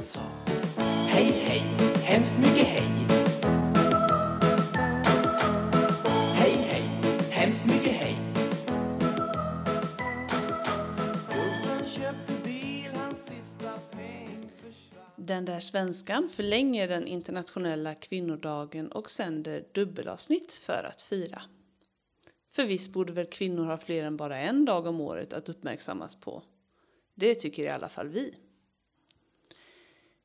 han sa Hej, hej, hemskt mycket hej. Hej, hej, hemskt mycket hej. Den där svenskan förlänger den internationella kvinnodagen och sänder dubbelavsnitt för att fira. För visst borde väl kvinnor ha fler än bara en dag om året att uppmärksammas på. Det tycker i alla fall vi.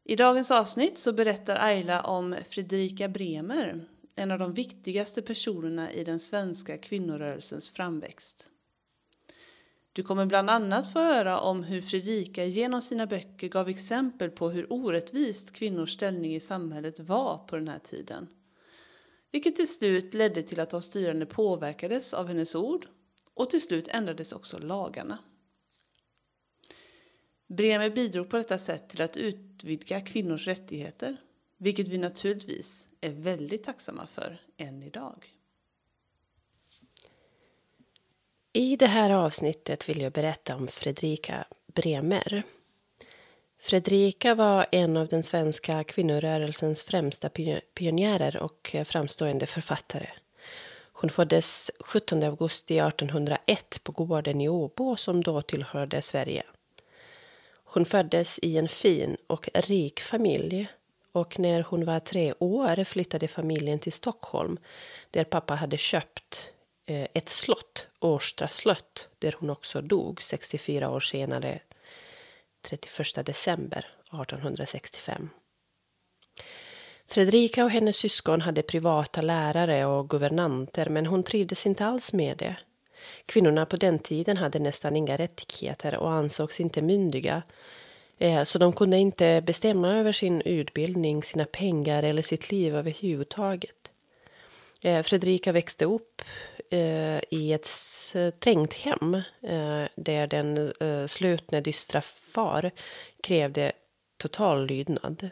I dagens avsnitt så berättar Ayla om Fredrika Bremer, en av de viktigaste personerna i den svenska kvinnorörelsens framväxt. Du kommer bland annat få höra om hur Fredrika genom sina böcker gav exempel på hur orättvist kvinnors ställning i samhället var på den här tiden. Vilket till slut ledde till att de styrande påverkades av hennes ord och till slut ändrades också lagarna. Bremer bidrog på detta sätt till att utvidga kvinnors rättigheter, vilket vi naturligtvis är väldigt tacksamma för än idag. I det här avsnittet vill jag berätta om Fredrika Bremer. Fredrika var en av den svenska kvinnorörelsens främsta pionjärer och framstående författare. Hon föddes 17 augusti 1801 på gården i Åbo som då tillhörde Sverige. Hon föddes i en fin och rik familj och när hon var tre år flyttade familjen till Stockholm där pappa hade köpt eh, ett slott, Årsta slott, där hon också dog 64 år senare, 31 december 1865. Fredrika och hennes syskon hade privata lärare och guvernanter men hon trivdes inte alls med det. Kvinnorna på den tiden hade nästan inga rättigheter och ansågs inte myndiga. Eh, så de kunde inte bestämma över sin utbildning, sina pengar eller sitt liv överhuvudtaget. Eh, Fredrika växte upp eh, i ett trängt hem där den slutna, dystra far krävde total lydnad.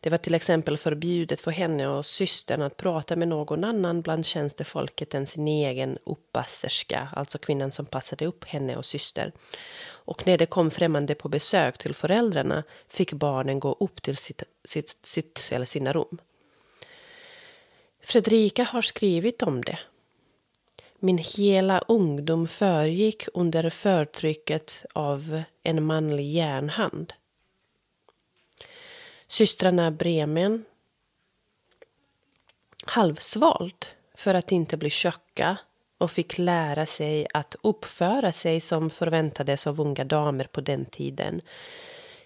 Det var till exempel förbjudet för henne och systern att prata med någon annan bland tjänstefolket än sin egen uppasserska, alltså kvinnan som passade upp henne och syster. Och när det kom främmande på besök till föräldrarna fick barnen gå upp till sitt, sitt, sitt eller sina rum. Fredrika har skrivit om det. Min hela ungdom föregick under förtrycket av en manlig järnhand. Systrarna Bremen halvsvalt för att inte bli tjocka och fick lära sig att uppföra sig som förväntades av unga damer på den tiden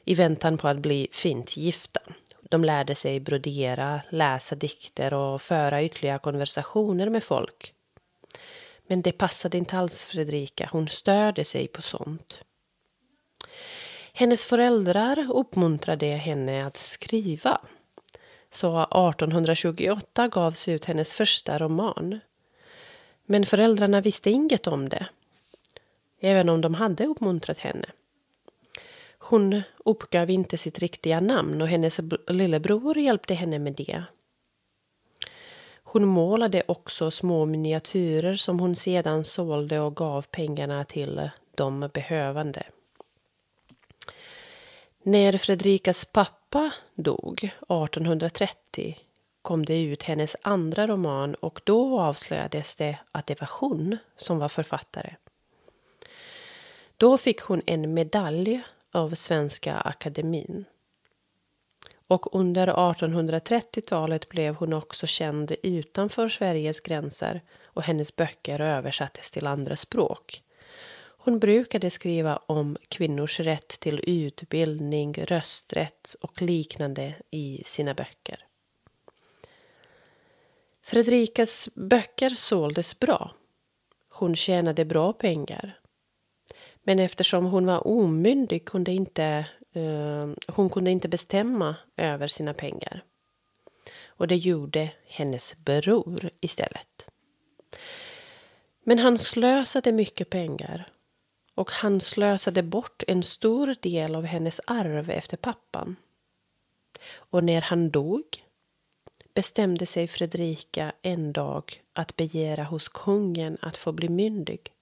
i väntan på att bli fint gifta. De lärde sig brodera, läsa dikter och föra ytterligare konversationer med folk. Men det passade inte alls Fredrika. Hon störde sig på sånt. Hennes föräldrar uppmuntrade henne att skriva. Så 1828 gavs ut hennes första roman. Men föräldrarna visste inget om det. Även om de hade uppmuntrat henne. Hon uppgav inte sitt riktiga namn och hennes lillebror hjälpte henne med det. Hon målade också små miniatyrer som hon sedan sålde och gav pengarna till de behövande. När Fredrikas pappa dog 1830 kom det ut hennes andra roman och då avslöjades det att det var hon som var författare. Då fick hon en medalj av Svenska akademin. Och under 1830-talet blev hon också känd utanför Sveriges gränser och hennes böcker översattes till andra språk. Hon brukade skriva om kvinnors rätt till utbildning, rösträtt och liknande i sina böcker. Fredrikas böcker såldes bra. Hon tjänade bra pengar. Men eftersom hon var omyndig kunde inte, uh, hon kunde inte bestämma över sina pengar. Och det gjorde hennes bror istället. Men han slösade mycket pengar och han slösade bort en stor del av hennes arv efter pappan. Och när han dog bestämde sig Fredrika en dag att begära hos kungen att få bli myndig.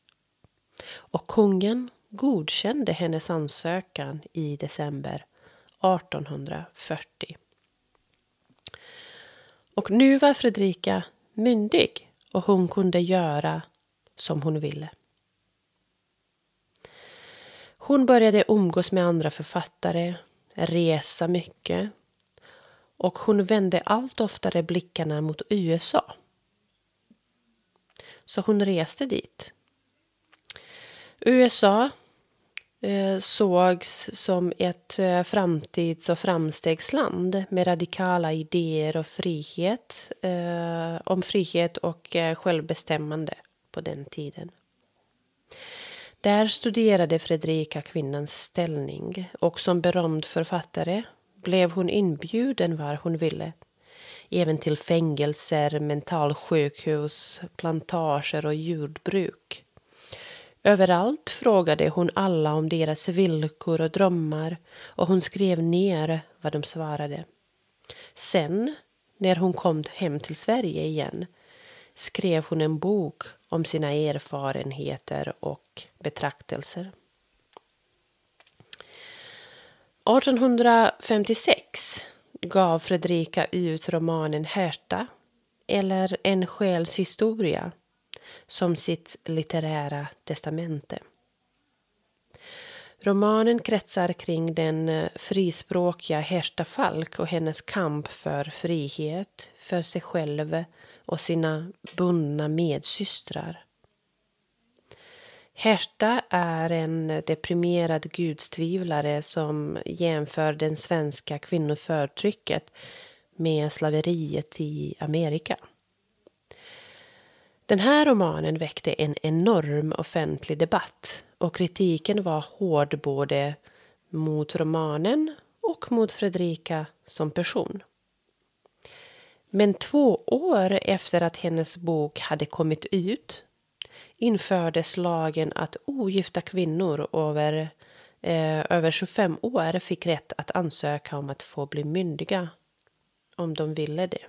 Och kungen godkände hennes ansökan i december 1840. Och nu var Fredrika myndig och hon kunde göra som hon ville. Hon började umgås med andra författare, resa mycket och hon vände allt oftare blickarna mot USA. Så hon reste dit. USA eh, sågs som ett eh, framtids och framstegsland med radikala idéer och frihet, eh, om frihet och eh, självbestämmande på den tiden. Där studerade Fredrika kvinnans ställning och som berömd författare blev hon inbjuden var hon ville. Även till fängelser, mentalsjukhus, plantager och jordbruk. Överallt frågade hon alla om deras villkor och drömmar och hon skrev ner vad de svarade. Sen, när hon kom hem till Sverige igen, skrev hon en bok om sina erfarenheter och betraktelser. 1856 gav Fredrika ut romanen Herta, eller En själs historia, som sitt litterära testamente. Romanen kretsar kring den eh, frispråkiga Herta Falk och hennes kamp för frihet, för sig själv och sina bundna medsystrar. Herta är en deprimerad gudstvivlare som jämför den svenska kvinnoförtrycket med slaveriet i Amerika. Den här romanen väckte en enorm offentlig debatt och kritiken var hård både mot romanen och mot Fredrika som person. Men två år efter att hennes bok hade kommit ut infördes lagen att ogifta kvinnor över, eh, över 25 år fick rätt att ansöka om att få bli myndiga om de ville det.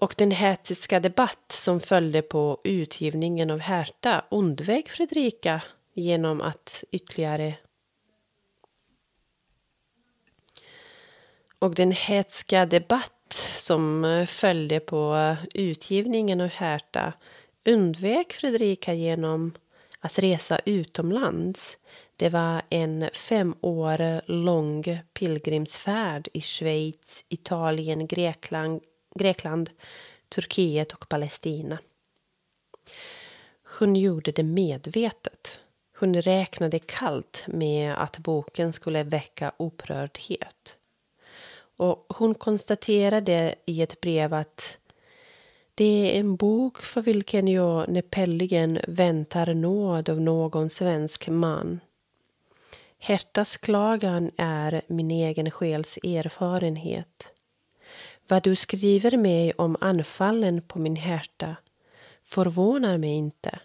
Och den hetiska debatt som följde på utgivningen av Härta undvek Fredrika genom att ytterligare Och den hetska debatt som eh, följde på eh, utgivningen av Härta undvek Fredrika genom att resa utomlands. Det var en fem år lång pilgrimsfärd i Schweiz, Italien, Grekland, Grekland, Turkiet och Palestina. Hon gjorde det medvetet. Hon räknade kallt med att boken skulle väcka upprördhet. Och hon konstaterade i ett brev att det är en bok för vilken jag näppeligen väntar nåd av någon svensk man. Hertas klagan är min egen själs erfarenhet. Vad du skriver mig om anfallen på min hjärta förvånar mig inte.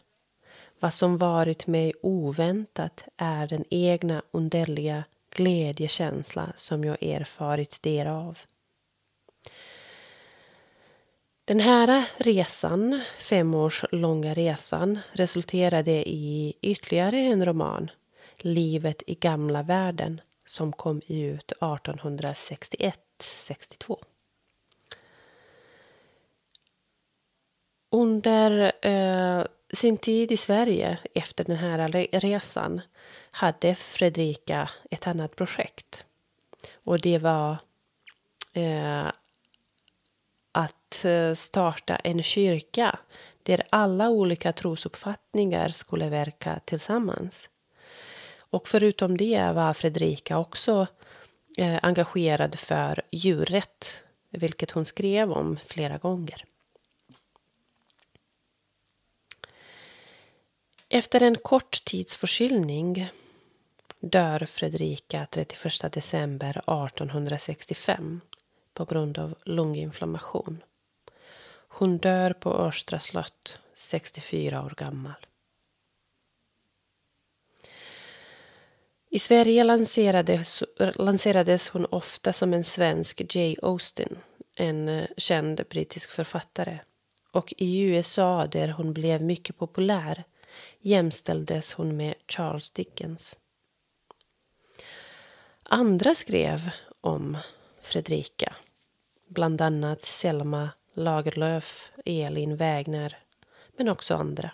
Vad som varit mig oväntat är den egna underliga glädjekänsla som jag erfarit därav. Den här resan, femårslånga resan, resulterade i ytterligare en roman, Livet i gamla världen, som kom ut 1861-62. Under eh, sin tid i Sverige efter den här resan hade Fredrika ett annat projekt. Och det var eh, att eh, starta en kyrka där alla olika trosuppfattningar skulle verka tillsammans. Och förutom det var Fredrika också eh, engagerad för djurrätt, vilket hon skrev om flera gånger. Efter en kort tids förkylning dör Fredrika 31 december 1865 på grund av lunginflammation. Hon dör på Östra slott, 64 år gammal. I Sverige lanserades, lanserades hon ofta som en svensk Jay Austen, en eh, känd brittisk författare. Och i USA, där hon blev mycket populär, jämställdes hon med Charles Dickens. Andra skrev om Fredrika. Bland annat Selma Lagerlöf, Elin Wägner, men också andra.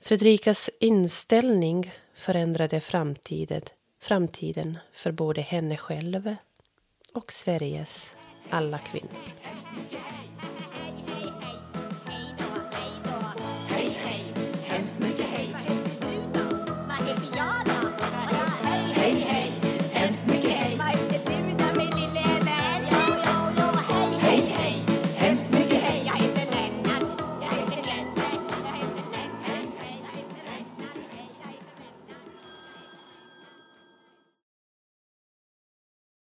Fredrikas inställning förändrade framtiden, framtiden för både henne själv och Sveriges alla kvinnor.